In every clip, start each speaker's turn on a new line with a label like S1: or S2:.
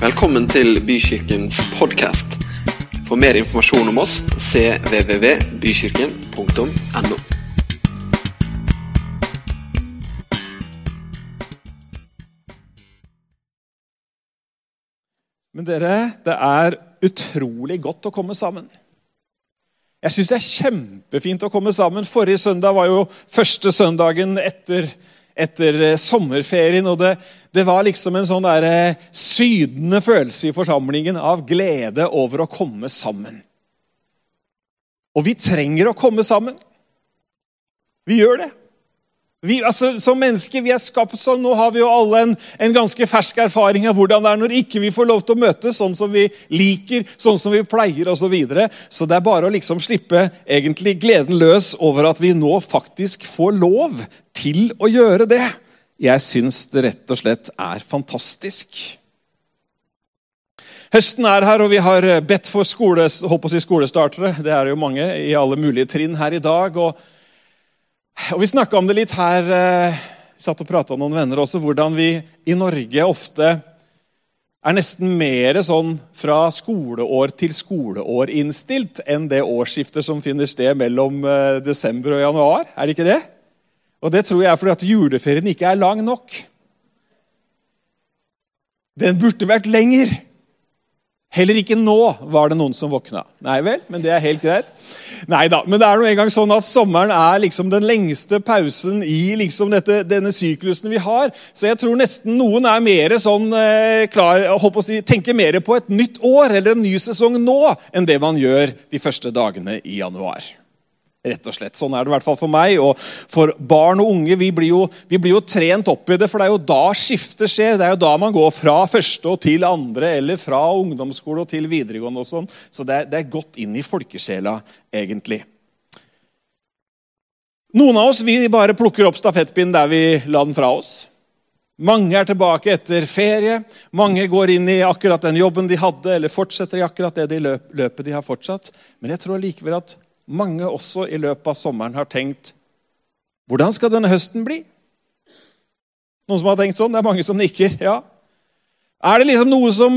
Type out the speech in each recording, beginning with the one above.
S1: Velkommen til Bykirkens podkast. For mer informasjon om oss cvvvbykirken.no.
S2: Men dere, det er utrolig godt å komme sammen. Jeg syns det er kjempefint å komme sammen. Forrige søndag var jo første søndagen etter, etter eh, sommerferien. og det, det, var liksom en sånn der, eh, sydende følelse i forsamlingen av glede over å komme sammen. Og vi trenger å komme sammen. Vi gjør det. Vi, altså, som mennesker, vi er skapt sånn. Nå har vi jo alle en, en, ganske fersk erfaring av hvordan det er når ikke vi får lov til å møtes sånn som vi liker, sånn som vi pleier osv. Så, videre. så det er bare å liksom slippe egentlig gleden løs over at vi nå faktisk får lov til å gjøre det. Jeg syns det rett og slett er fantastisk. Høsten er her, og vi har bedt for skole, si skolestartere. Det er jo mange i alle mulige trinn her i dag. og og Vi snakka om det litt her. Eh, vi satt og prata med noen venner også, hvordan vi i Norge ofte er nesten mer sånn fra skoleår til skoleår innstilt enn det årsskiftet som finner sted mellom eh, desember og januar. Er det ikke det? Og det tror jeg er fordi at juleferien ikke er lang nok. Den burde vært lenger. Heller ikke nå var det noen som våkna. Nei vel, men det er helt greit. Nei da, Men det er noe en gang sånn at sommeren er liksom den lengste pausen i liksom dette, denne syklusen vi har. Så jeg tror nesten noen er mer sånn eh, klar, å si, tenker mer på et nytt år eller en ny sesong nå enn det man gjør de første dagene i januar. Rett og slett. Sånn er det i hvert fall for meg. Og for barn og unge vi blir, jo, vi blir, jo, trent opp i det, for det er jo da skiftet skjer. Det er jo da man går fra første og til andre, eller fra ungdomsskole og til videregående. og sånn. Så det er, det er godt inn i folkesjela, egentlig. Noen av oss vi bare plukker opp stafettpinnen der vi la den fra oss. Mange er tilbake etter ferie. Mange går inn i akkurat den jobben de hadde, eller fortsetter i akkurat det de løpet de har fortsatt. Men jeg tror likevel at mange også i løpet av sommeren har tenkt Hvordan skal denne høsten bli? Noen som har tenkt sånn? Det er mange som nikker. ja. Er det liksom noe som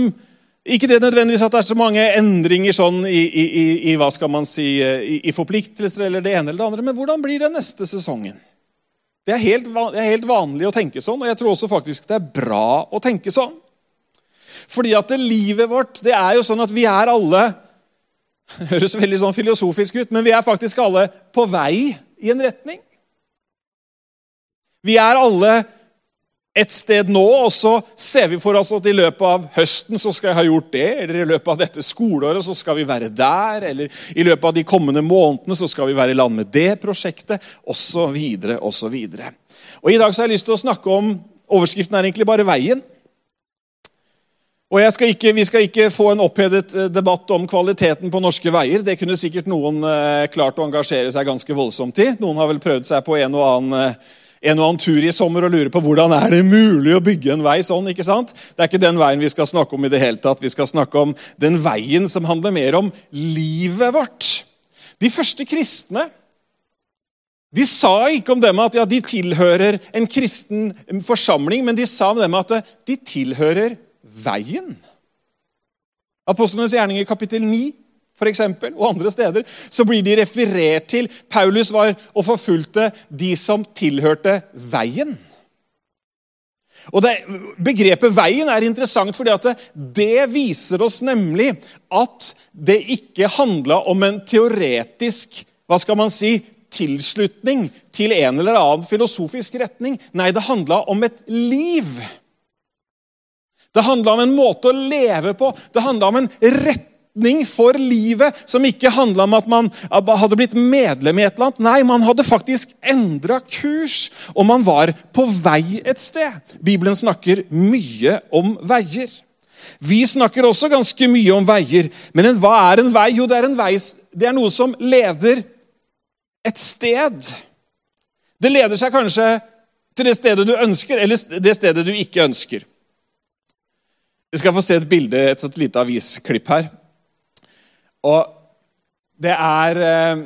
S2: Ikke det nødvendigvis at det er så mange endringer sånn i, i, i, i hva skal man si, i, forpliktelser eller det ene eller det andre, men hvordan blir det neste sesongen? Det er, helt, det er helt vanlig å tenke sånn, og jeg tror også faktisk det er bra å tenke sånn. Fordi at det livet vårt det er jo sånn at vi er alle høres veldig sånn filosofisk ut, men vi er faktisk alle på vei i en retning. Vi er alle et sted nå, og så ser vi for oss at i løpet av høsten så skal jeg ha gjort det, eller i løpet av dette skoleåret så skal vi være der, eller i løpet av de kommende månedene så skal vi være i land med det prosjektet, osv., osv. I dag så har jeg lyst til å snakke om Overskriften er egentlig bare 'Veien'. Og skal ikke, Vi skal ikke få en opphedet eh, debatt om kvaliteten på norske veier. Det kunne sikkert noen eh, klart å engasjere seg ganske voldsomt i. Noen har vel prøvd seg på en og annen, eh, en og annen tur i sommer og lurer på hvordan er det mulig å bygge en vei sånn. ikke sant? Det er ikke den veien vi skal snakke om i det hele tatt. Vi skal snakke om den veien som handler mer om livet vårt. De første kristne de sa ikke om dem at ja, de tilhører en kristen forsamling, men de sa om dem at de tilhører veien. Apostlenes gjerninger kapittel 9 for eksempel, og andre steder, så blir de referert til. Paulus var og forfulgte de som tilhørte veien. Og det, Begrepet 'veien' er interessant, fordi det, det viser oss nemlig at det ikke handla om en teoretisk hva skal man si, tilslutning til en eller annen filosofisk retning. Nei, det handla om et liv. Det handla om en måte å leve på. Det handla om en retning for livet som ikke handla om at man hadde blitt medlem i et eller annet. Nei, man hadde faktisk endra kurs, og man var på vei et sted. Bibelen snakker mye om veier. Vi snakker også ganske mye om veier. Men hva er en vei? Jo, det er, vei, det er noe som leder et sted. Det leder seg kanskje til det stedet du ønsker, eller det stedet du ikke ønsker. Vi skal få se et bilde, et sånt lite avisklipp her. Og det er eh,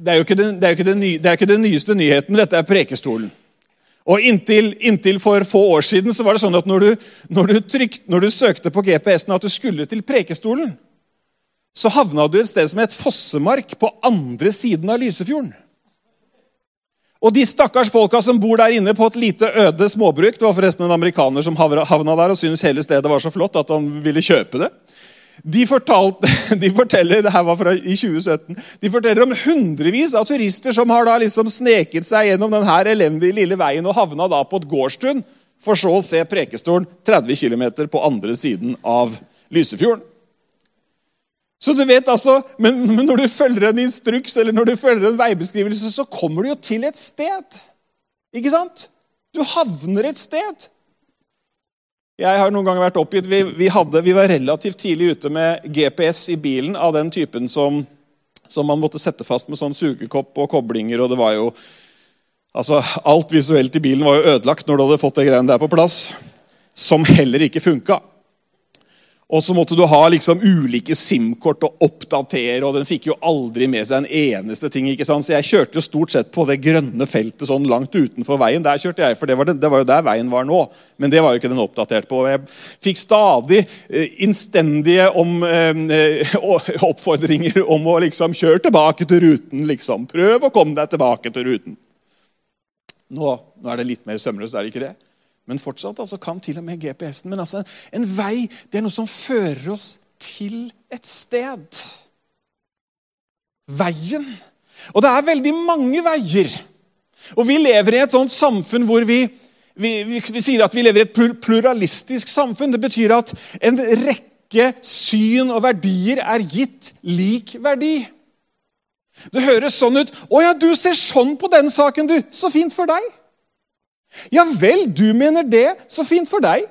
S2: Det er jo ikke den, det ikke den, det ikke den nyeste nyheten, dette er Prekestolen. Og inntil, inntil, for få år siden så var det sånn at når du, når du, trykt, når du søkte på GPS-en at du skulle til Prekestolen, så havna du et sted som het Fossemark på andre siden av Lysefjorden. Og de stakkars folka som bor der inne på et lite øde småbruk Det var forresten en amerikaner som havna der og syntes hele stedet var så flott at han ville kjøpe det. De, fortalte, de forteller det her var fra i 2017, de forteller om hundrevis av turister som har da liksom sneket seg gjennom denne elendige lille veien og havna da på et gårdstun, for så å se Prekestolen 30 km på andre siden av Lysefjorden. Så du vet altså, men, men, når du følger en instruks eller når du følger en veibeskrivelse, så kommer du jo til et sted. Ikke sant? Du havner et sted. Jeg har noen ganger vært oppgitt. Vi, vi, hadde, vi, var relativt tidlig ute med GPS i bilen av den typen som, som man måtte sette fast med sånn sugekopp og koblinger. og det var jo, altså Alt visuelt i bilen var jo ødelagt når du hadde fått det greiene der på plass. Som heller ikke funka. Og så måtte du ha liksom ulike SIM-kort og oppdatere, og den fikk jo aldri med seg en eneste ting. ikke sant? Så jeg kjørte jo stort sett på det grønne feltet sånn langt utenfor veien. Der kjørte jeg, for det var, den, det var jo der veien var nå. Men det var jo ikke den oppdatert på. Jeg fikk stadig eh, innstendige om, eh, oppfordringer om å liksom kjøre tilbake til ruten. liksom. Prøv å komme deg tilbake til ruten. Nå, nå er det litt mer sømløst, er det ikke det? Men fortsatt altså, kan til og med GPS-en. Men altså, en vei det er noe som fører oss til et sted. Veien. Og det er veldig mange veier. Og vi lever i et sånt samfunn hvor vi, vi, vi, vi sier at vi lever i et pluralistisk samfunn. Det betyr at en rekke syn og verdier er gitt lik verdi. Det høres sånn ut 'Å ja, du ser sånn på den saken, du. Så fint for deg.' Ja vel, du mener det. Så fint for deg.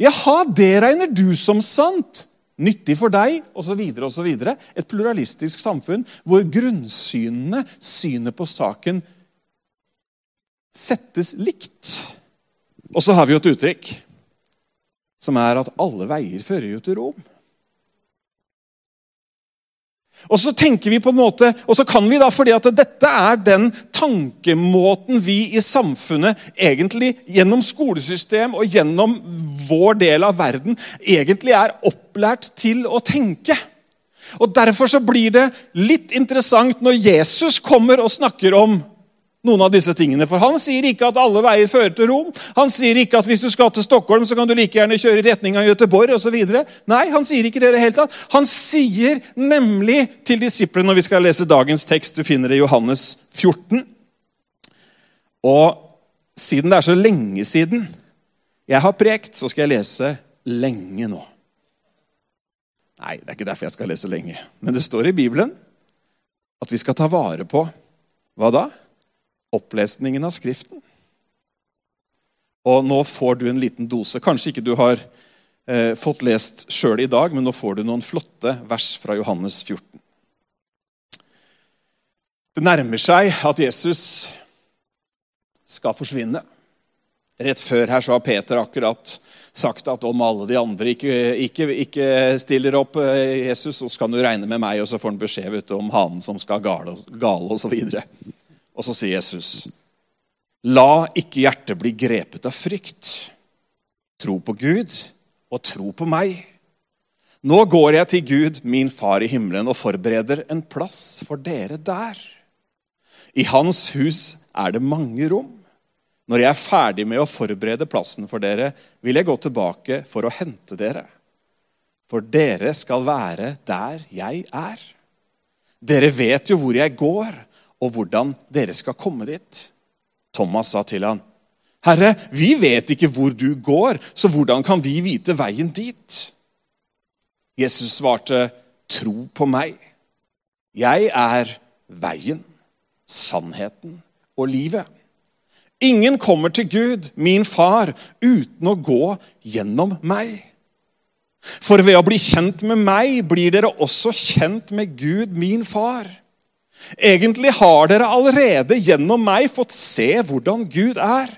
S2: Jaha, det regner du som sant. Nyttig for deg, osv. osv. Et pluralistisk samfunn hvor grunnsynene, synet på saken, settes likt. Og så har vi jo et uttrykk som er at alle veier fører jo til Rom. Og så tenker vi på en måte, og så kan vi da, fordi at dette er den tankemåten vi i samfunnet egentlig gjennom skolesystem og gjennom vår del av verden egentlig er opplært til å tenke. Og Derfor så blir det litt interessant når Jesus kommer og snakker om noen av disse tingene. For Han sier ikke at alle veier fører til Rom. Han sier ikke at hvis du skal til Stockholm, så kan du like gjerne kjøre i retning av Göteborg osv. Nei, han sier ikke det i det hele tatt. Han sier nemlig til disiplene, når vi skal lese dagens tekst, du finner det i Johannes 14 Og siden det er så lenge siden jeg har prekt, så skal jeg lese lenge nå. Nei, det er ikke derfor jeg skal lese lenge. Men det står i Bibelen at vi skal ta vare på hva da? Opplesningen av Skriften. Og nå får du en liten dose. Kanskje ikke du har eh, fått lest sjøl i dag, men nå får du noen flotte vers fra Johannes 14. Det nærmer seg at Jesus skal forsvinne. Rett før her så har Peter akkurat sagt at om alle de andre ikke, ikke, ikke stiller opp eh, Jesus, så skal du regne med meg, og så får han beskjed om hanen som skal gale, gale osv. Og så sier Jesus, la ikke hjertet bli grepet av frykt. Tro på Gud og tro på meg. Nå går jeg til Gud, min far i himmelen, og forbereder en plass for dere der. I hans hus er det mange rom. Når jeg er ferdig med å forberede plassen for dere, vil jeg gå tilbake for å hente dere. For dere skal være der jeg er. Dere vet jo hvor jeg går, og hvordan dere skal komme dit. Thomas sa til han, 'Herre, vi vet ikke hvor du går, så hvordan kan vi vite veien dit?' Jesus svarte, 'Tro på meg. Jeg er veien, sannheten og livet.' Ingen kommer til Gud, min far, uten å gå gjennom meg. For ved å bli kjent med meg blir dere også kjent med Gud, min far. Egentlig har dere allerede gjennom meg fått se hvordan Gud er.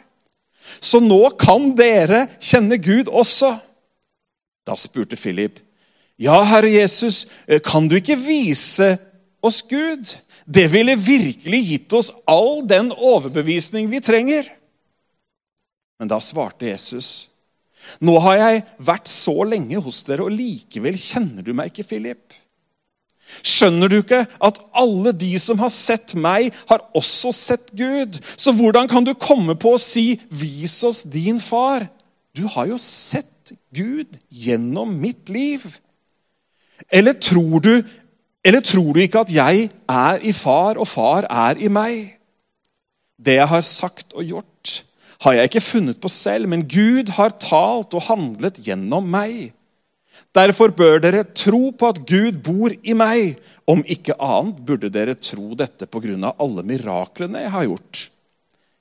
S2: Så nå kan dere kjenne Gud også. Da spurte Philip, ja, Herre Jesus, kan du ikke vise oss Gud? Det ville virkelig gitt oss all den overbevisning vi trenger. Men da svarte Jesus, nå har jeg vært så lenge hos dere, og likevel kjenner du meg ikke, Philip. Skjønner du ikke at alle de som har sett meg, har også sett Gud? Så hvordan kan du komme på å si 'vis oss din far'? Du har jo sett Gud gjennom mitt liv. Eller tror du, eller tror du ikke at jeg er i far, og far er i meg? Det jeg har sagt og gjort, har jeg ikke funnet på selv, men Gud har talt og handlet gjennom meg. Derfor bør dere tro på at Gud bor i meg. Om ikke annet burde dere tro dette pga. alle miraklene jeg har gjort.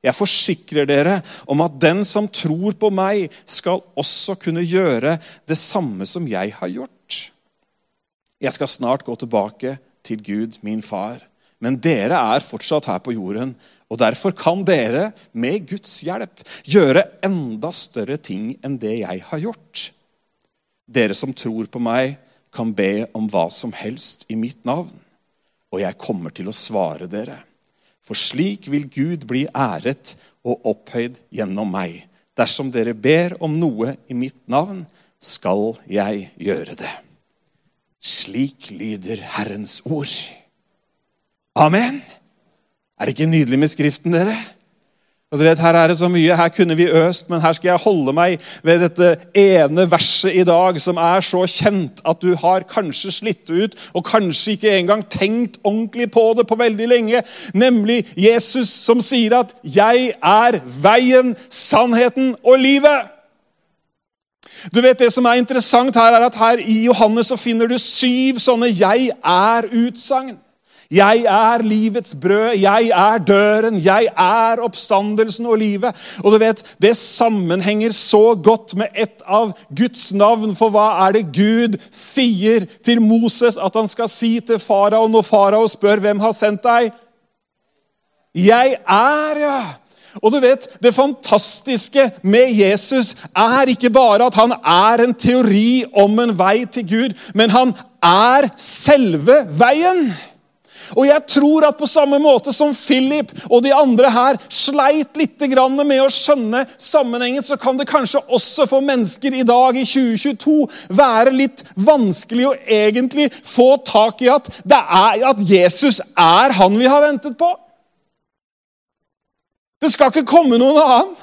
S2: Jeg forsikrer dere om at den som tror på meg, skal også kunne gjøre det samme som jeg har gjort. Jeg skal snart gå tilbake til Gud, min far. Men dere er fortsatt her på jorden, og derfor kan dere, med Guds hjelp, gjøre enda større ting enn det jeg har gjort. Dere som tror på meg, kan be om hva som helst i mitt navn, og jeg kommer til å svare dere. For slik vil Gud bli æret og opphøyd gjennom meg. Dersom dere ber om noe i mitt navn, skal jeg gjøre det. Slik lyder Herrens ord. Amen. Er det ikke nydelig med Skriften, dere? Og du vet, Her er det så mye, her kunne vi øst, men her skal jeg holde meg ved dette ene verset i dag, som er så kjent at du har kanskje slitt ut og kanskje ikke engang tenkt ordentlig på det på veldig lenge. Nemlig Jesus som sier at 'Jeg er veien, sannheten og livet'. Du vet Det som er interessant her, er at her i Johannes så finner du syv sånne 'jeg er'-utsagn. Jeg er livets brød, jeg er døren, jeg er oppstandelsen og livet. Og du vet, Det sammenhenger så godt med et av Guds navn. For hva er det Gud sier til Moses at han skal si til farao når farao spør hvem har sendt deg? Jeg er, ja. Og du vet, Det fantastiske med Jesus er ikke bare at han er en teori om en vei til Gud, men han er selve veien. Og jeg tror at på samme måte som Philip og de andre her sleit litt med å skjønne sammenhengen, så kan det kanskje også for mennesker i dag i 2022 være litt vanskelig å egentlig få tak i at, er, at Jesus er han vi har ventet på. Det skal ikke komme noen annen.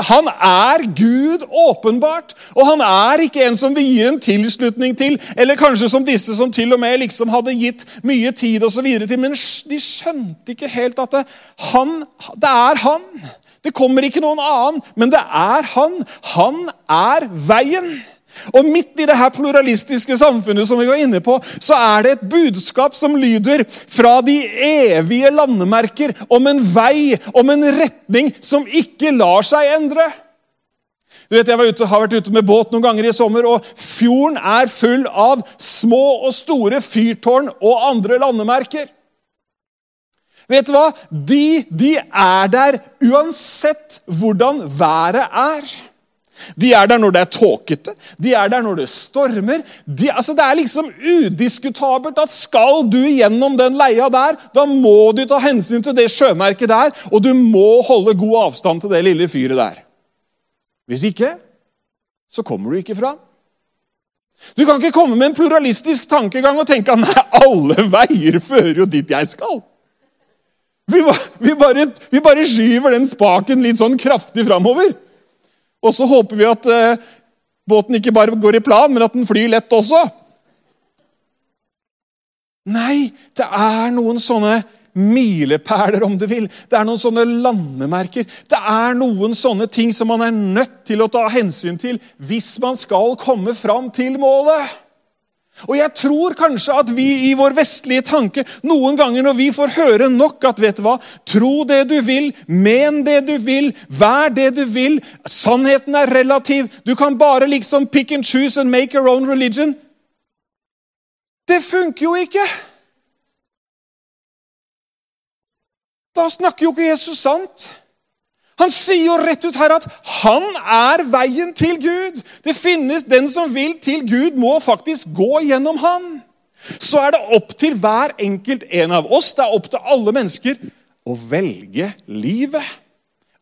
S2: Han er Gud åpenbart, og han er ikke en som vi gir en tilslutning til. Eller kanskje som disse som til og med liksom hadde gitt mye tid og så til. Men de skjønte ikke helt at det, han, det er han. Det kommer ikke noen annen, men det er han. Han er veien. Og Midt i det her pluralistiske samfunnet som vi var inne på, så er det et budskap som lyder fra de evige landemerker om en vei, om en retning som ikke lar seg endre. Du vet, Jeg ute, har vært ute med båt noen ganger i sommer, og fjorden er full av små og store fyrtårn og andre landemerker. Vet du hva? De, de er der uansett hvordan været er. De er der når det er tåkete, de er der når det stormer. De, altså det er liksom udiskutabelt at skal du gjennom den leia der, da må du ta hensyn til det sjømerket der, og du må holde god avstand til det lille fyret der. Hvis ikke, så kommer du ikke fram. Du kan ikke komme med en pluralistisk tankegang og tenke at nei, alle veier fører jo dit jeg skal. Vi, vi, bare, vi bare skyver den spaken litt sånn kraftig framover. Og så håper vi at eh, båten ikke bare går i plan, men at den flyr lett også. Nei, det er noen sånne milepæler, om du vil. Det er noen sånne landemerker. Det er noen sånne ting som man er nødt til å ta hensyn til hvis man skal komme fram til målet. Og jeg tror kanskje at vi i vår vestlige tanke noen ganger når vi får høre nok at vet du hva, Tro det du vil, men det du vil, vær det du vil. Sannheten er relativ. Du kan bare liksom pick and choose and make your own religion. Det funker jo ikke! Da snakker jo ikke Jesus sant. Han sier jo rett ut her at han er veien til Gud. Det finnes Den som vil til Gud, må faktisk gå gjennom han. Så er det opp til hver enkelt en av oss, det er opp til alle mennesker, å velge livet.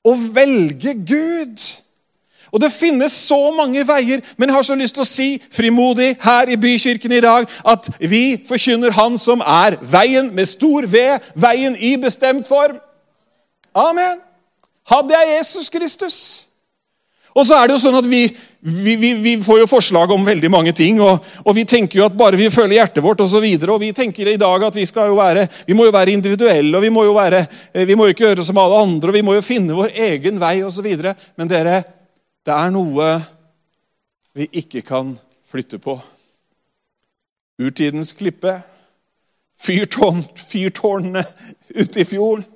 S2: å velge Gud. Og Det finnes så mange veier, men jeg har så lyst til å si frimodig her i bykirken i dag at vi forkynner Han som er veien med stor V, veien i bestemt form. Amen. Hadde jeg Jesus Kristus. Og så er det jo sånn at vi, vi, vi, vi får jo forslag om veldig mange ting. Og, og, vi tenker jo at bare vi føler hjertet vårt osv. Og, så videre, og vi tenker i dag at vi skal jo være vi må jo være individuelle, og vi må jo være, vi må ikke gjøre som alle andre, og vi må jo finne vår egen vei osv. Men dere, det er noe vi ikke kan flytte på. Urtidens klippe, fyrtårn, fyrtårnene ute i fjorden,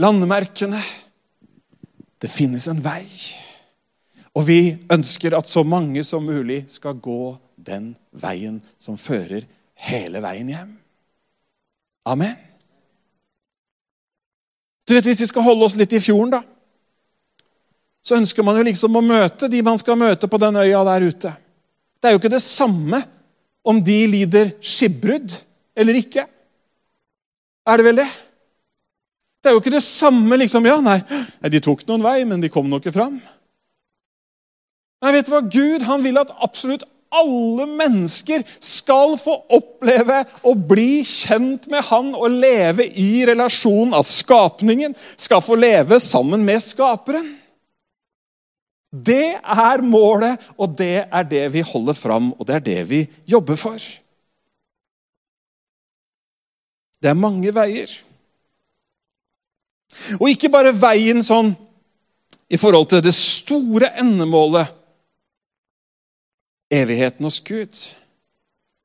S2: landemerkene Det finnes en vei. Og vi ønsker at så mange som mulig skal gå den veien som fører hele veien hjem. Amen. Du vet, Hvis vi skal holde oss litt i fjorden, da, så ønsker man jo liksom å møte de man skal møte på den øya der ute. Det er jo ikke det samme om de lider skipbrudd eller ikke. Er det vel det? Det er jo ikke det samme liksom Ja, nei, de tok noen vei, men de kom nå ikke fram. Nei, vet du hva? Gud han vil at absolutt alle mennesker skal få oppleve å bli kjent med Han og leve i relasjon. At skapningen skal få leve sammen med Skaperen. Det er målet, og det er det vi holder fram, og det er det vi jobber for. Det er mange veier. Og ikke bare veien sånn i forhold til det store endemålet evigheten hos Gud.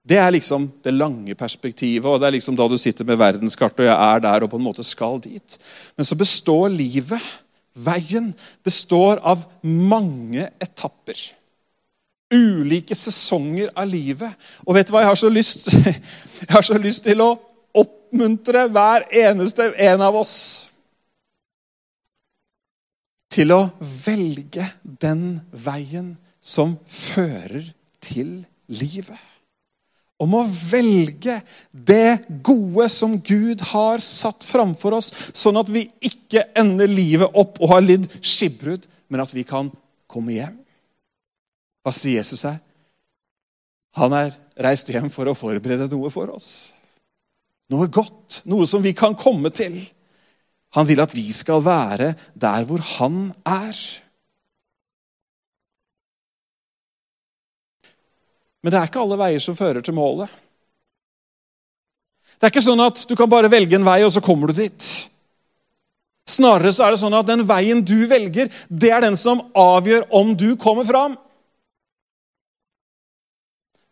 S2: Det er liksom det lange perspektivet, og det er liksom da du sitter med verdenskart og jeg er der og på en måte skal dit. Men så består livet, veien, består av mange etapper. Ulike sesonger av livet. Og vet du hva jeg har så lyst Jeg har så lyst til å oppmuntre hver eneste en av oss til å velge den veien som fører til livet. Om å velge det gode som Gud har satt framfor oss, sånn at vi ikke ender livet opp og har lidd skipbrudd, men at vi kan komme hjem. Hva sier Jesus her? Han er reist hjem for å forberede noe for oss. Noe godt, noe som vi kan komme til. Han vil at vi skal være der hvor han er. Men det er ikke alle veier som fører til målet. Det er ikke sånn at du kan bare velge en vei, og så kommer du dit. Snarere så er det sånn at den veien du velger, det er den som avgjør om du kommer fram.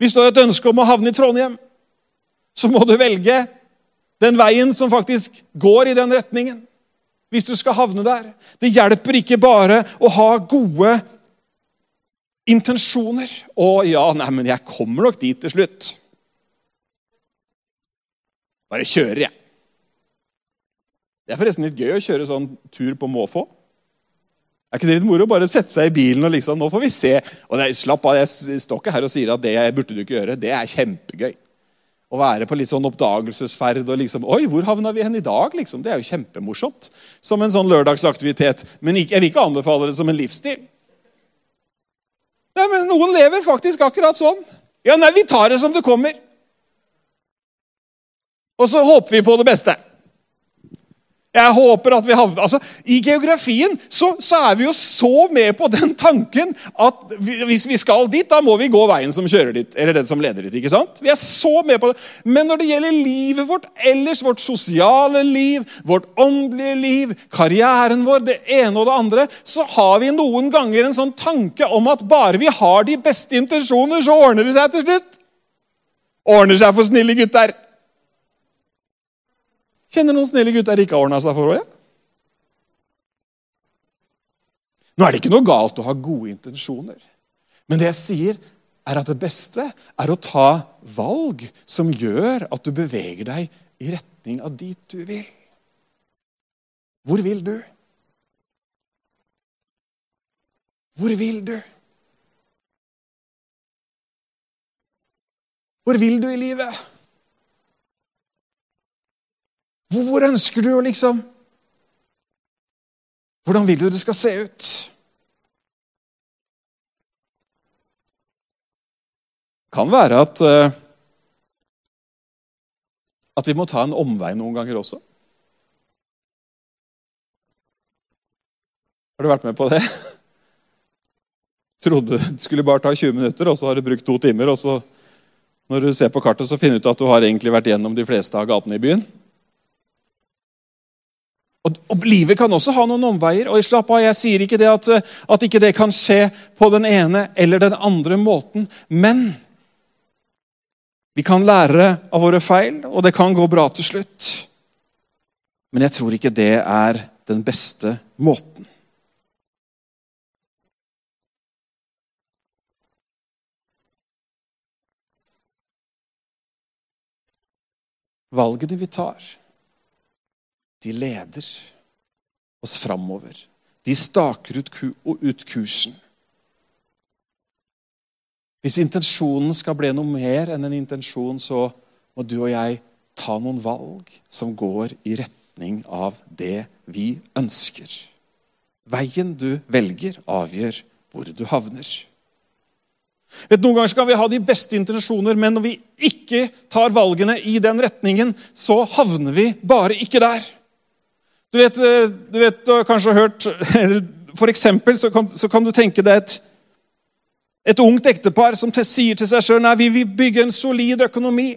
S2: Hvis du har et ønske om å havne i Trondheim, så må du velge den veien som faktisk går i den retningen. Hvis du skal havne der. Det hjelper ikke bare å ha gode intensjoner. Å ja, nei, men jeg kommer nok dit til slutt. Bare kjører, jeg. Det er forresten litt gøy å kjøre sånn tur på måfå. Er ikke det litt moro? Bare sette seg i bilen og liksom Nå får vi se. Og er, Slapp av, jeg står ikke her og sier at det burde du ikke gjøre. Det er kjempegøy. Å være på litt sånn oppdagelsesferd og liksom Oi, hvor havna vi hen i dag? liksom? Det er jo kjempemorsomt. Som en sånn lørdagsaktivitet. Men jeg vil ikke anbefale det som en livsstil. Nei, men Noen lever faktisk akkurat sånn. Ja, nei, vi tar det som det kommer. Og så håper vi på det beste. Jeg håper at vi havner, altså, I geografien så, så, er vi jo så med på den tanken at hvis vi skal dit, da må vi gå veien som kjører dit. Eller den som leder dit. ikke sant? Vi er så med på det. Men når det gjelder livet vårt ellers, vårt sosiale liv, vårt åndelige liv, karrieren vår, det ene og det andre, så har vi noen ganger en sånn tanke om at bare vi har de beste intensjoner, så ordner det seg til slutt. Ordner seg for snille gutter. Kjenner noen snille gutter ikke har ordna seg for òg? Nå er det ikke noe galt å ha gode intensjoner. Men det jeg sier, er at det beste er å ta valg som gjør at du beveger deg i retning av dit du vil. Hvor vil du? Hvor vil du? Hvor vil du i livet? Hvor, hvor ønsker du å liksom Hvordan vil du det skal se ut? Kan være at, eh, at vi må ta en omvei noen ganger også. Har du vært med på det? Trodde det skulle bare ta 20 minutter, og så har du brukt to timer. og så Når du ser på kartet, så finner du ut at du har egentlig vært gjennom de fleste av gatene i byen. Og, og, Livet kan også ha noen omveier. og slapp av, Jeg sier ikke det at, at ikke det kan skje på den ene eller den andre måten. Men vi kan lære av våre feil, og det kan gå bra til slutt. Men jeg tror ikke det er den beste måten. Valgene vi tar, de leder oss framover. De staker ut, ut kursen. Hvis intensjonen skal bli noe mer enn en intensjon, så må du og jeg ta noen valg som går i retning av det vi ønsker. Veien du velger, avgjør hvor du havner. Vet, noen ganger skal vi ha de beste intensjoner, men når vi ikke tar valgene i den retningen, så havner vi bare ikke der. Du vet, eh, du, vet, du har kanskje hørt For eksempel så kan, så kan du tenke deg et et ungt ektepar som sier til seg sjøl nei, vi vil bygge en solid økonomi.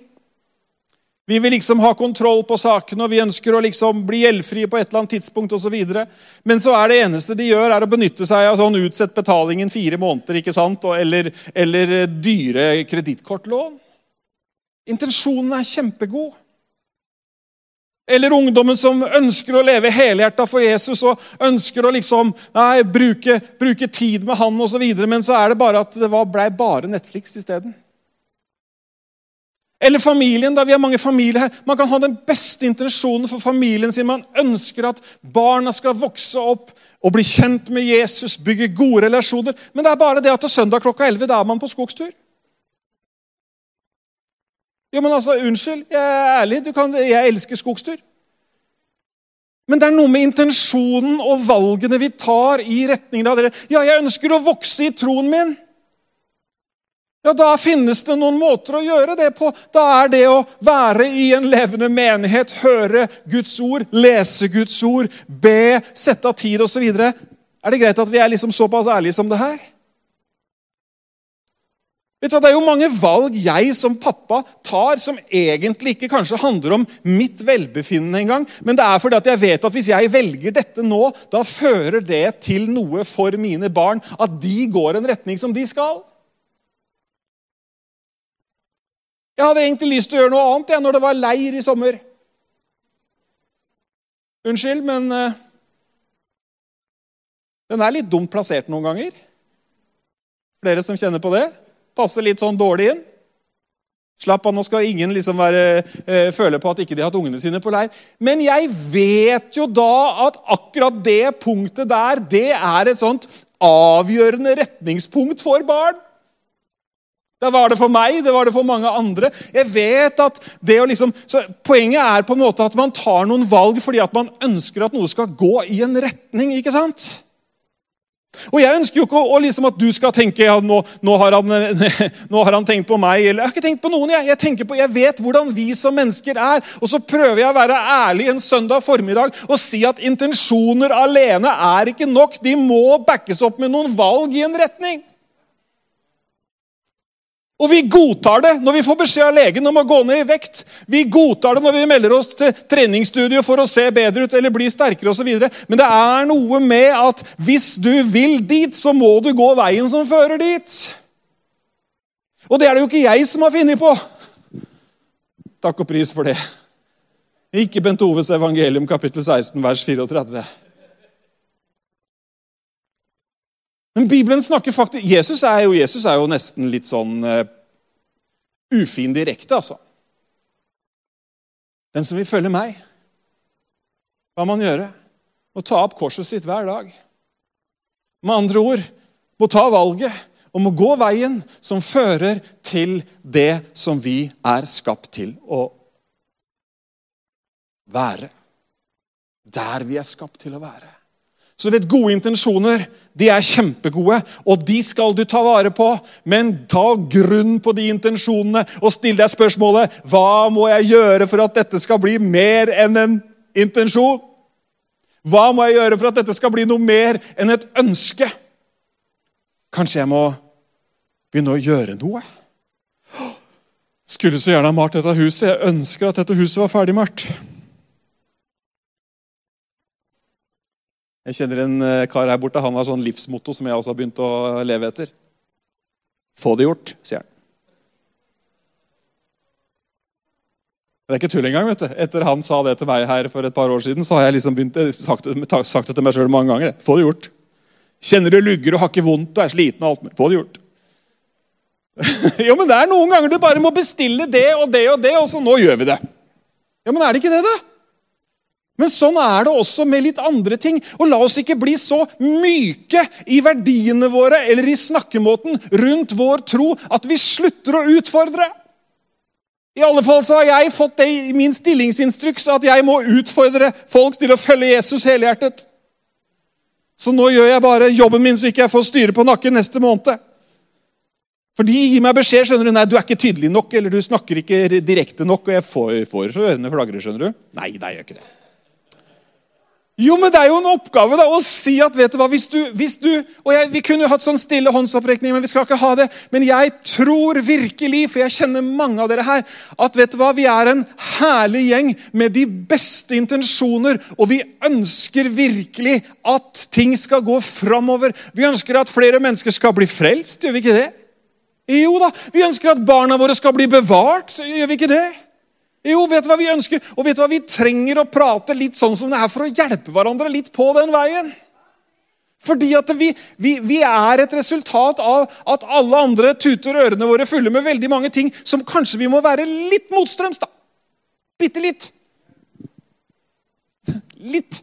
S2: Vi vil liksom ha kontroll på sakene og vi ønsker å liksom bli gjeldfrie på et eller annet tidspunkt videre. Men så er det eneste de gjør, er å benytte seg av sånn utsett betalingen fire måneder ikke sant? Eller, eller dyre kredittkortlån. Intensjonen er kjempegod. Eller ungdommen som ønsker å leve helhjerta for Jesus og ønsker å liksom, nei, bruke, bruke tid med han osv., men så er det bare at det ble bare Netflix isteden. Eller familien. da Vi har mange familier her. Man kan ha den beste intensjonen for familien sin. Man ønsker at barna skal vokse opp og bli kjent med Jesus, bygge gode relasjoner. Men det er bare det at søndag klokka 11 da er man på skogstur. Jo, men altså, Unnskyld, jeg er ærlig. Kan, jeg elsker skogstur. Men det er noe med intensjonen og valgene vi tar i retningen av dere. Ja, jeg ønsker å vokse i troen min. Ja, Da finnes det noen måter å gjøre det på. Da er det å være i en levende menighet, høre Guds ord, lese Guds ord, be, sette av tid osv. Er det greit at vi er liksom såpass ærlige som det her? Vet du, hva, Det er jo mange valg jeg som pappa tar som egentlig ikke kanskje handler om mitt velbefinnende engang, men det er fordi at jeg vet at hvis jeg velger dette nå, da fører det til noe for mine barn. At de går en retning som de skal. Jeg hadde egentlig lyst til å gjøre noe annet jeg, når det var leir i sommer. Unnskyld, men uh, den er litt dumt plassert noen ganger. Flere som kjenner på det? Passer litt sånn dårlig inn. Slapp av, nå skal ingen liksom være, øh, føle på at ikke de har hatt ungene sine på leir. Men jeg vet jo da at akkurat det punktet der, det er et sånt avgjørende retningspunkt for barn. Det var det for meg, det var det for mange andre. Jeg vet at det å liksom, så Poenget er på en måte at man tar noen valg fordi at man ønsker at noe skal gå i en retning. ikke sant? Og Jeg ønsker jo ikke å, liksom at du skal tenke ja, nå, nå, har han, nå, har han, tenkt på meg. eller Jeg har ikke tenkt på noen. Jeg, jeg, på, jeg vet hvordan vi som mennesker er. Og så prøver jeg å være ærlig en søndag formiddag og si at intensjoner alene er ikke nok. De må backes opp med noen valg i en retning. Og vi godtar det når vi får beskjed av legen om å gå ned i vekt. Vi godtar det når vi melder oss til treningsstudio for å se bedre ut eller bli sterkere osv. Men det er noe med at hvis du vil dit, så må du gå veien som fører dit. Og det er det jo ikke jeg som har funnet på. Takk og pris for det. Ikke Bent Oves evangelium kapittel 16 vers 34. Men Bibelen snakker faktisk Jesus er jo, Jesus er jo nesten litt sånn uh, ufin direkte, altså. Den som vil følge meg, hva må han gjøre? Må ta opp korset sitt hver dag. Med andre ord må ta valget om å gå veien som fører til det som vi er skapt til å være. Der vi er skapt til å være. Så du vet, Gode intensjoner de er kjempegode, og de skal du ta vare på. Men ta grunn på de intensjonene og still deg spørsmålet hva må jeg gjøre for at dette skal bli mer enn en intensjon? Hva må jeg gjøre for at dette skal bli noe mer enn et ønske? Kanskje jeg må begynne å gjøre noe? Skulle så gjerne ha malt dette huset. Jeg ønsker at dette huset var ferdig malt. Jeg kjenner en eh, kar her borte. Han har sånn livsmotto som jeg også har begynt å leve etter. Få det gjort, sier han. Det er ikke tull engang. vet du. Etter han sa det til meg her for et par år siden, så har jeg liksom begynt, eh, sagt, sagt det til meg sjøl mange ganger. Få det gjort. Kjenner du lugger og har ikke vondt og er sliten og alt mer. Få det gjort. jo, men det er noen ganger du bare må bestille det og det og det, og så nå gjør vi det. Ja, Men er det ikke det, da? Men sånn er det også med litt andre ting. Og La oss ikke bli så myke i verdiene våre eller i snakkemåten rundt vår tro at vi slutter å utfordre. I alle fall så har jeg fått det i min stillingsinstruks at jeg må utfordre folk til å følge Jesus helhjertet. Så nå gjør jeg bare jobben min så ikke jeg får styre på nakken neste måned. For de gir meg beskjed skjønner du, nei, du er ikke tydelig nok, eller du snakker ikke direkte nok. Og jeg får, får så ørene flagrer. skjønner du. Nei, nei, jeg gjør ikke det. Jo, men det er jo en oppgave da, å si at vet du hva, hvis du, hvis du og jeg, Vi kunne jo hatt sånn stille håndsopprekning, men vi skal ikke ha det. Men jeg tror virkelig, for jeg kjenner mange av dere her, at vet du hva, vi er en herlig gjeng med de beste intensjoner. Og vi ønsker virkelig at ting skal gå framover. Vi ønsker at flere mennesker skal bli frelst. Gjør vi ikke det? Jo da. Vi ønsker at barna våre skal bli bevart. Gjør vi ikke det? Jo, vet du hva vi ønsker? Og vet du hva vi trenger å prate litt sånn som det er for å hjelpe hverandre litt på den veien. Fordi at vi, vi, vi, er et resultat av at alle andre tuter ørene våre fulle med veldig mange ting som kanskje vi må være litt motstrøms. da. Bitte litt. Litt.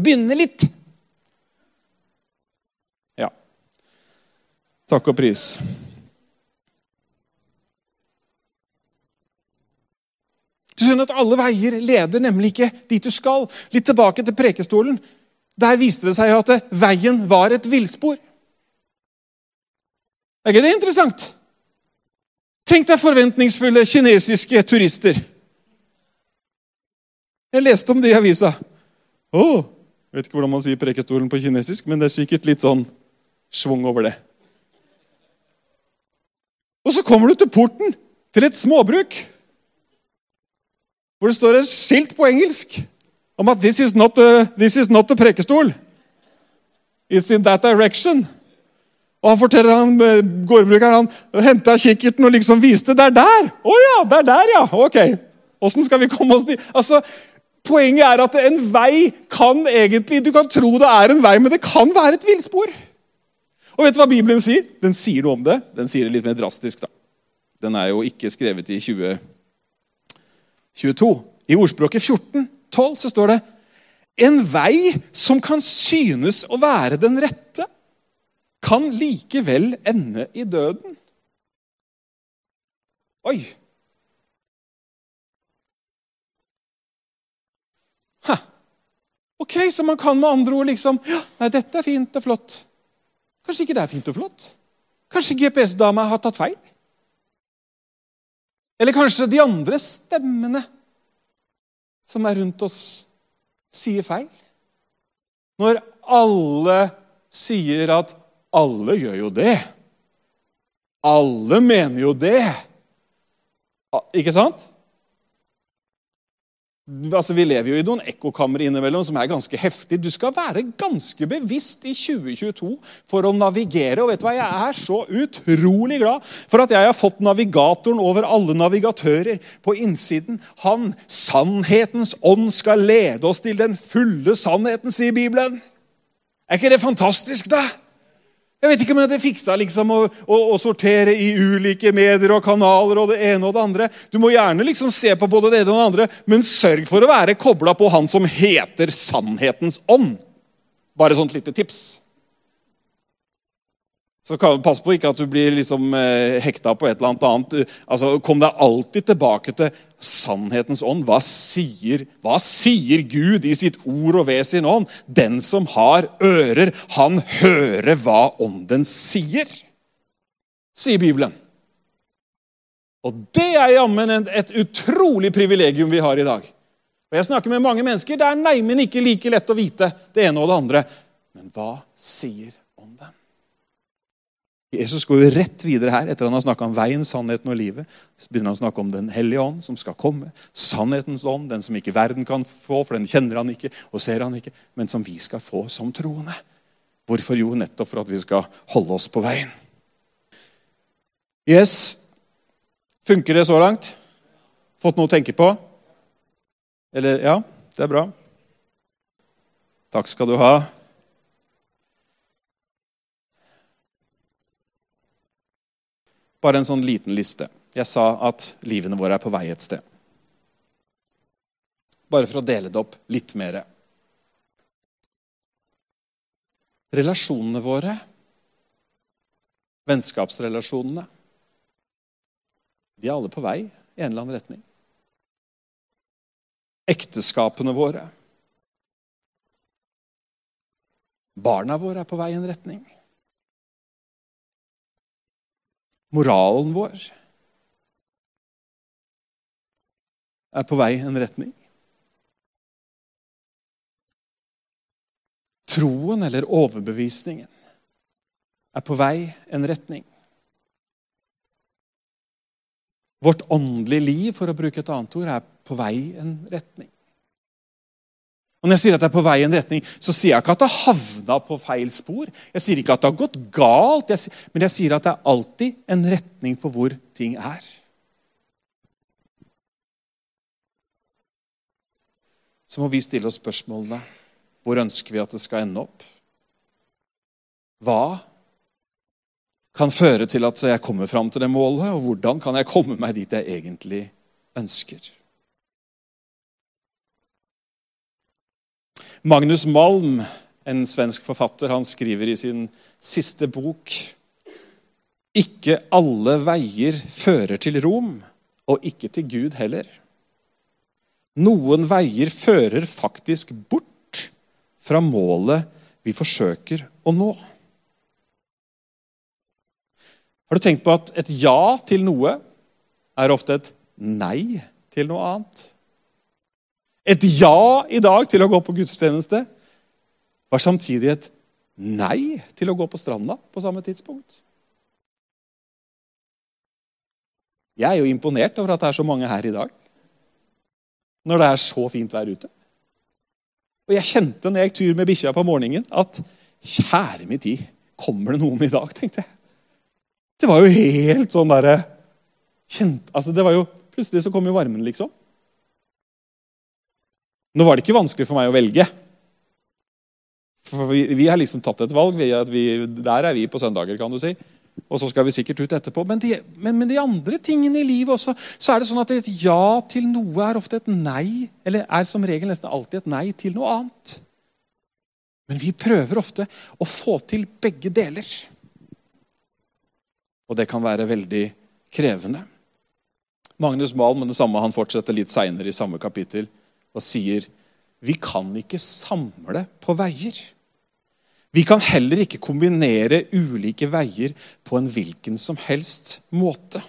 S2: Begynne litt. Ja. Takk og pris. Du skjønner at Alle veier leder nemlig ikke dit du skal. Litt tilbake til prekestolen. Der viste det seg at veien var et villspor. Er ikke det interessant? Tenk deg forventningsfulle kinesiske turister. Jeg leste om det i avisa. Å, oh, vet ikke hvordan man sier prekestolen på kinesisk, men det er sikkert litt sånn schwung over det. Og så kommer du til porten til et småbruk hvor det står et skilt på engelsk om at 'this is not a, this is not a prekestol'. It's in that direction. Og han forteller han, eh, Gårdbrukeren han henta kikkerten og liksom viste 'Det er der!' 'Å oh, ja, det er der, ja! Ok. Åssen skal vi komme oss dit?' Altså, Poenget er at en vei kan egentlig Du kan tro det er en vei, men det kan være et villspor. Og vet du hva Bibelen sier? Den sier noe om det. Den sier det litt mer drastisk. da. Den er jo ikke skrevet i 20 22. I ordspråket 14, 12 så står det En vei som kan synes å være den rette, kan likevel ende i døden. Oi! Ha. Ok, så man kan med andre ord liksom ja, Nei, dette er fint og flott. Kanskje ikke det er fint og flott? Kanskje GPS-dama har tatt feil? Eller kanskje de andre stemmene som er rundt oss, sier feil? Når alle sier at 'alle gjør jo det'. Alle mener jo det. Ikke sant? Altså, Vi lever jo i noen ekkokamre innimellom som er ganske heftig. Du skal være ganske bevisst i 2022 for å navigere. Og vet du hva, Jeg er så utrolig glad for at jeg har fått navigatoren over alle navigatører på innsiden. Han, sannhetens ånd, skal lede oss til den fulle sannheten, sier Bibelen. Er ikke det fantastisk, da? Jeg vet ikke om jeg fiksa liksom å, å, å, sortere i ulike medier og kanaler og det ene og det andre. Du må gjerne liksom se på både det ene og det andre, men sørg for å være kobla på han som heter Sannhetens ånd. Bare sånt lite tips. Så Pass på ikke at du blir liksom eh, hekta på et eller annet. Altså, Kom deg alltid tilbake til sannhetens ånd. Hva sier, hva sier Gud i sitt ord og ved sin ånd? Den som har ører, han hører hva ånden sier, sier Bibelen. Og det er jammen et utrolig privilegium vi har i dag. Og Jeg snakker med mange mennesker. Det er neimen ikke like lett å vite det ene og det andre. Men hva sier? Jesus går jo rett videre her etter han har snakka om veien, sannheten og livet. Så begynner han å snakke om Den hellige ånd som skal komme. Sannhetens ånd, den som ikke verden kan få, for den kjenner han ikke og ser han ikke, men som vi skal få som troende. Hvorfor? Jo, nettopp for at vi skal holde oss på veien. Yes, Funker det så langt? Fått noe å tenke på? Eller Ja, det er bra. Takk skal du ha. Bare en sånn liten liste. Jeg sa at livene våre er på vei et sted. Bare for å dele det opp litt mer. Relasjonene våre, vennskapsrelasjonene, de er alle på vei i en eller annen retning. Ekteskapene våre. Barna våre er på vei i en retning. Moralen vår er på vei i en retning. Troen eller overbevisningen er på vei i en retning. Vårt åndelige liv for å bruke et annet ord, er på vei i en retning. Og Når jeg sier at det er på vei i en retning, så sier jeg ikke at det har havna på feil spor. Jeg sier ikke at det har gått galt, men jeg sier at det er alltid en retning på hvor ting er. Så må vi stille oss spørsmålene hvor ønsker vi at det skal ende opp? Hva kan føre til at jeg kommer fram til det målet, og hvordan kan jeg komme meg dit jeg egentlig ønsker. Magnus Malm, en svensk forfatter, han skriver i sin siste bok Ikke alle veier fører til Rom, og ikke til Gud heller. Noen veier fører faktisk bort fra målet vi forsøker å nå. Har du tenkt på at et ja til noe er ofte et nei til noe annet? Et ja i dag til å gå på gudstjeneste var samtidig et nei til å gå på stranda på samme tidspunkt. Jeg er jo imponert over at det er så mange her i dag. Når det er så fint vær ute. Og jeg kjente når jeg gikk tur med bikkja på morgenen, at kjære min tid, kommer det noen i dag? tenkte jeg. Det var jo helt sånn derre altså Plutselig så kom jo varmen, liksom. Nå var det ikke vanskelig for meg å velge. For vi, vi har liksom tatt et valg. Vi, vi, der er vi på søndager, kan du si. Og så skal vi sikkert ut etterpå. Men de, men, men de, andre tingene i livet også, så er det sånn at et ja til noe er ofte et nei. Eller er som regel nesten alltid et nei til noe annet. Men vi prøver ofte å få til begge deler. Og det kan være veldig krevende. Magnus Malm men det samme, han fortsetter litt seinere i samme kapittel og sier vi kan ikke samle på veier. Vi kan heller ikke kombinere ulike veier på en hvilken som helst måte.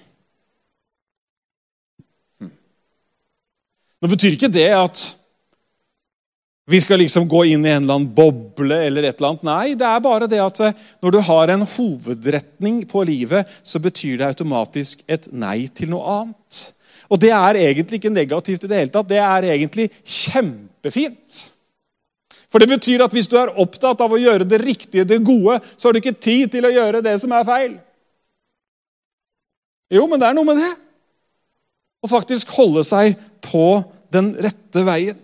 S2: Hm. Nå betyr ikke det at vi skal liksom gå inn i en eller annen boble eller et eller annet. Nei, det er bare det at eh, når du har en hovedretning på livet, så betyr det automatisk et nei til noe annet. Og det er egentlig ikke negativt i det hele tatt. Det er egentlig kjempefint. For det betyr at hvis du er opptatt av å gjøre det riktige, det gode, så har du ikke tid til å gjøre det som er feil. Jo, men det er noe med det. Å faktisk holde seg på den rette veien.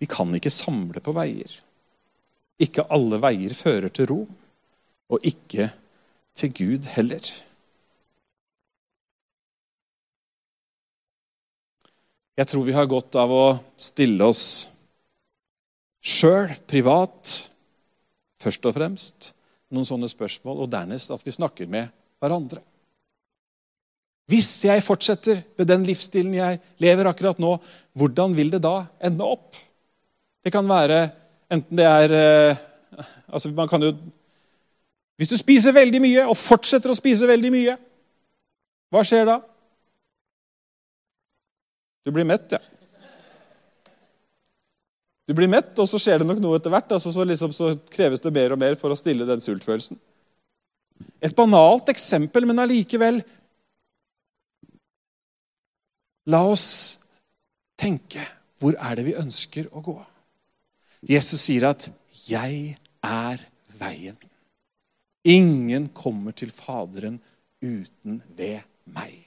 S2: Vi kan ikke samle på veier. Ikke alle veier fører til ro, og ikke til Gud heller. Jeg tror vi har godt av å stille oss sjøl, privat, først og fremst, noen sånne spørsmål, og dernest at vi snakker med hverandre. Hvis jeg fortsetter med den livsstilen jeg lever akkurat nå, hvordan vil det da ende opp? Det kan være enten det er eh, altså man kan jo, Hvis du spiser veldig mye og fortsetter å spise veldig mye, hva skjer da? Du blir mett, ja. Du blir mett, og så skjer det nok noe etter hvert. Altså så, liksom, så kreves det mer og mer for å stille den sultfølelsen. Et banalt eksempel, men allikevel La oss tenke hvor er det vi ønsker å gå? Jesus sier at 'jeg er veien'. Ingen kommer til Faderen uten ved meg.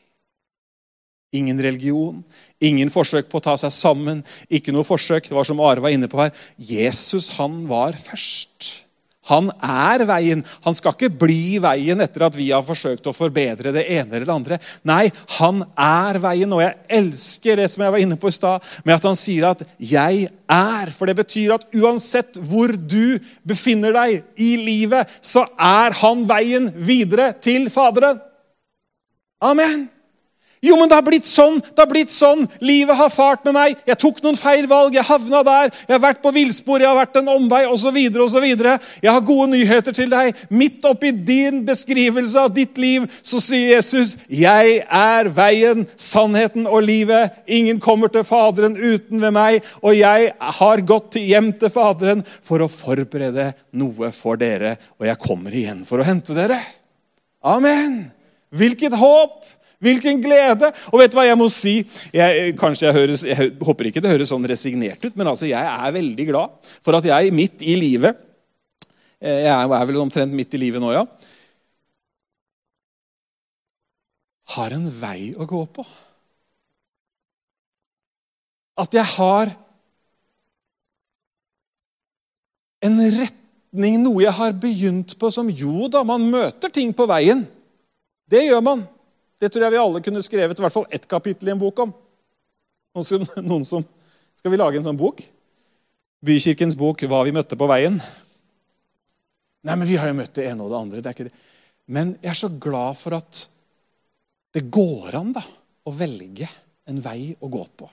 S2: Ingen religion, ingen forsøk på å ta seg sammen. Ikke noe forsøk. Det var som Are var inne på her. Jesus han var først. Han er veien. Han skal ikke bli veien etter at vi har forsøkt å forbedre det ene eller det andre. Nei, han er veien, og jeg elsker det som jeg var inne på i stad, med at han sier at 'jeg er'. For det betyr at uansett hvor du befinner deg i livet, så er han veien videre til Faderen. Amen. Jo, men det har blitt sånn, det har blitt sånn. Livet har fart med meg. Jeg tok noen feil valg, jeg havna der. Jeg har vært på villspor, jeg har vært en omvei osv. osv. Jeg har gode nyheter til deg. Midt oppi din beskrivelse av ditt liv så sier Jesus, 'Jeg er veien, sannheten og livet'. Ingen kommer til Faderen uten ved meg. Og jeg har gått hjem til Faderen for å forberede noe for dere. Og jeg kommer igjen for å hente dere. Amen. Hvilket håp! Hvilken glede! Og vet du hva jeg må si? Jeg, kanskje jeg, høres, jeg håper ikke det høres sånn resignert ut, men altså jeg er veldig glad for at jeg midt i livet eh, Jeg er vel omtrent midt i livet nå, ja. Har en vei å gå på. At jeg har en retning, noe jeg har begynt på som Jo da, man møter ting på veien. Det gjør man. Det tror jeg vi alle kunne skrevet i hvert fall ett kapittel i en bok om. Noen som, noen som, skal vi lage en sånn bok? Bykirkens bok 'Hva vi møtte på veien'. Nei, men Vi har jo møtt det ene og det andre. det er ikke det. Men jeg er så glad for at det går an da, å velge en vei å gå på.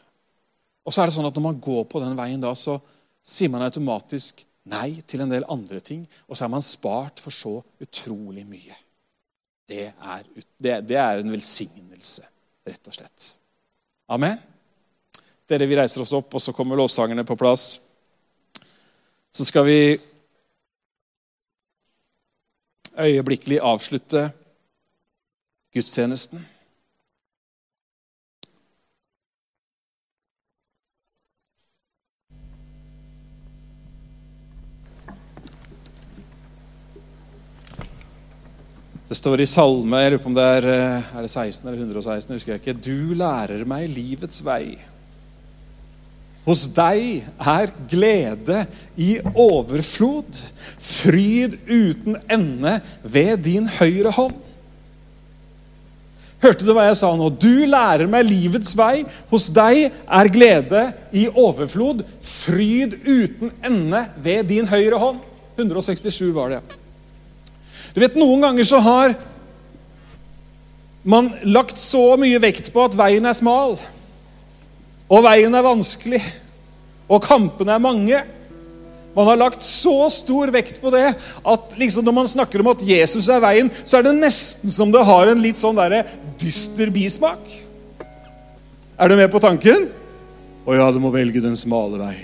S2: Og så er det sånn at Når man går på den veien, da, så sier man automatisk nei til en del andre ting. Og så er man spart for så utrolig mye det er, det, det er en velsignelse, rett og slett. Amen. Dere, Vi reiser oss opp, og så kommer lovsangerne på plass. Så skal vi øyeblikkelig avslutte gudstjenesten. Det står i salme jeg lurer på om det er, eh, er det 16 eller 116, husker jeg ikke. Du lærer meg livets vei. Hos deg er glede i overflod, fryd uten ende ved din høyre hånd. Hørte du hva jeg sa nå? Du lærer meg livets vei. Hos deg er glede i overflod, fryd uten ende ved din høyre hånd. 167 var det. Du vet, Noen ganger så har man lagt så mye vekt på at veien er smal, og veien er vanskelig, og kampene er mange. Man har lagt så stor vekt på det at liksom når man snakker om at Jesus er veien, så er det nesten som det har en litt sånn der dyster bismak. Er du med på tanken? Å ja, du må velge den smale vei.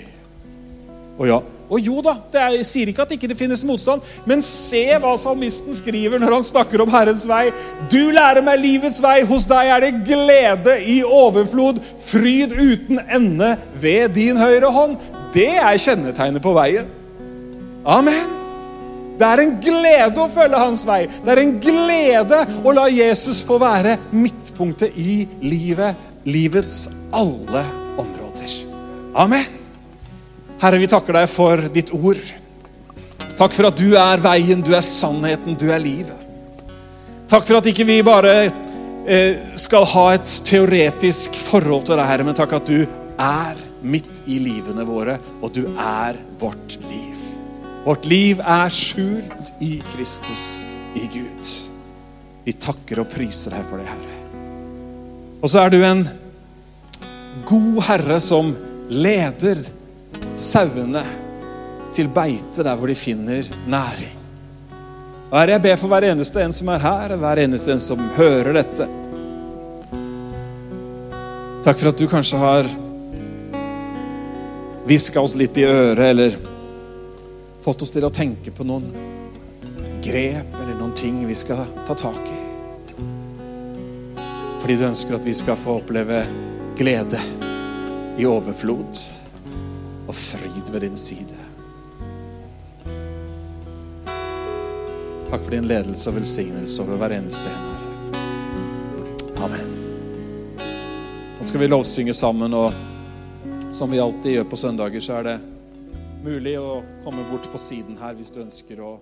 S2: Å ja, og jo da, det er, jeg sier ikke at ikke det finnes motstand, men se hva salmisten skriver når han snakker om Herrens vei. Du lærer meg livets vei, hos deg er det glede i overflod, fryd uten ende ved din høyre hånd. Det er kjennetegnet på veien. Amen. Det er en glede å følge hans vei. Det er en glede å la Jesus få være midtpunktet i livet. Livets alle områder. Amen. Herre, vi takker deg for ditt ord. Takk for at du er veien, du er sannheten, du er livet. Takk for at ikke vi bare eh, skal ha et teoretisk forhold til deg, Herre, men takk at du er midt i livene våre, og du er vårt liv. Vårt liv er skjult i Kristus, i Gud. Vi takker og priser deg for det, Herre. Og så er du en god herre som leder sauene til beite der hvor de finner næring. Herre, jeg ber for hver eneste en som er her, hver eneste en som hører dette. Takk for at du kanskje har hviska oss litt i øret, eller fått oss til å tenke på noen grep eller noen ting vi skal ta tak i. Fordi du ønsker at vi skal få oppleve glede i overflod og fryd ved din side. Takk for din ledelse og velsignelse over hver eneste en, Herre. Amen. Nå skal vi lovsynge sammen, og som vi alltid gjør på søndager, så er det mulig å komme bort på siden her hvis du ønsker å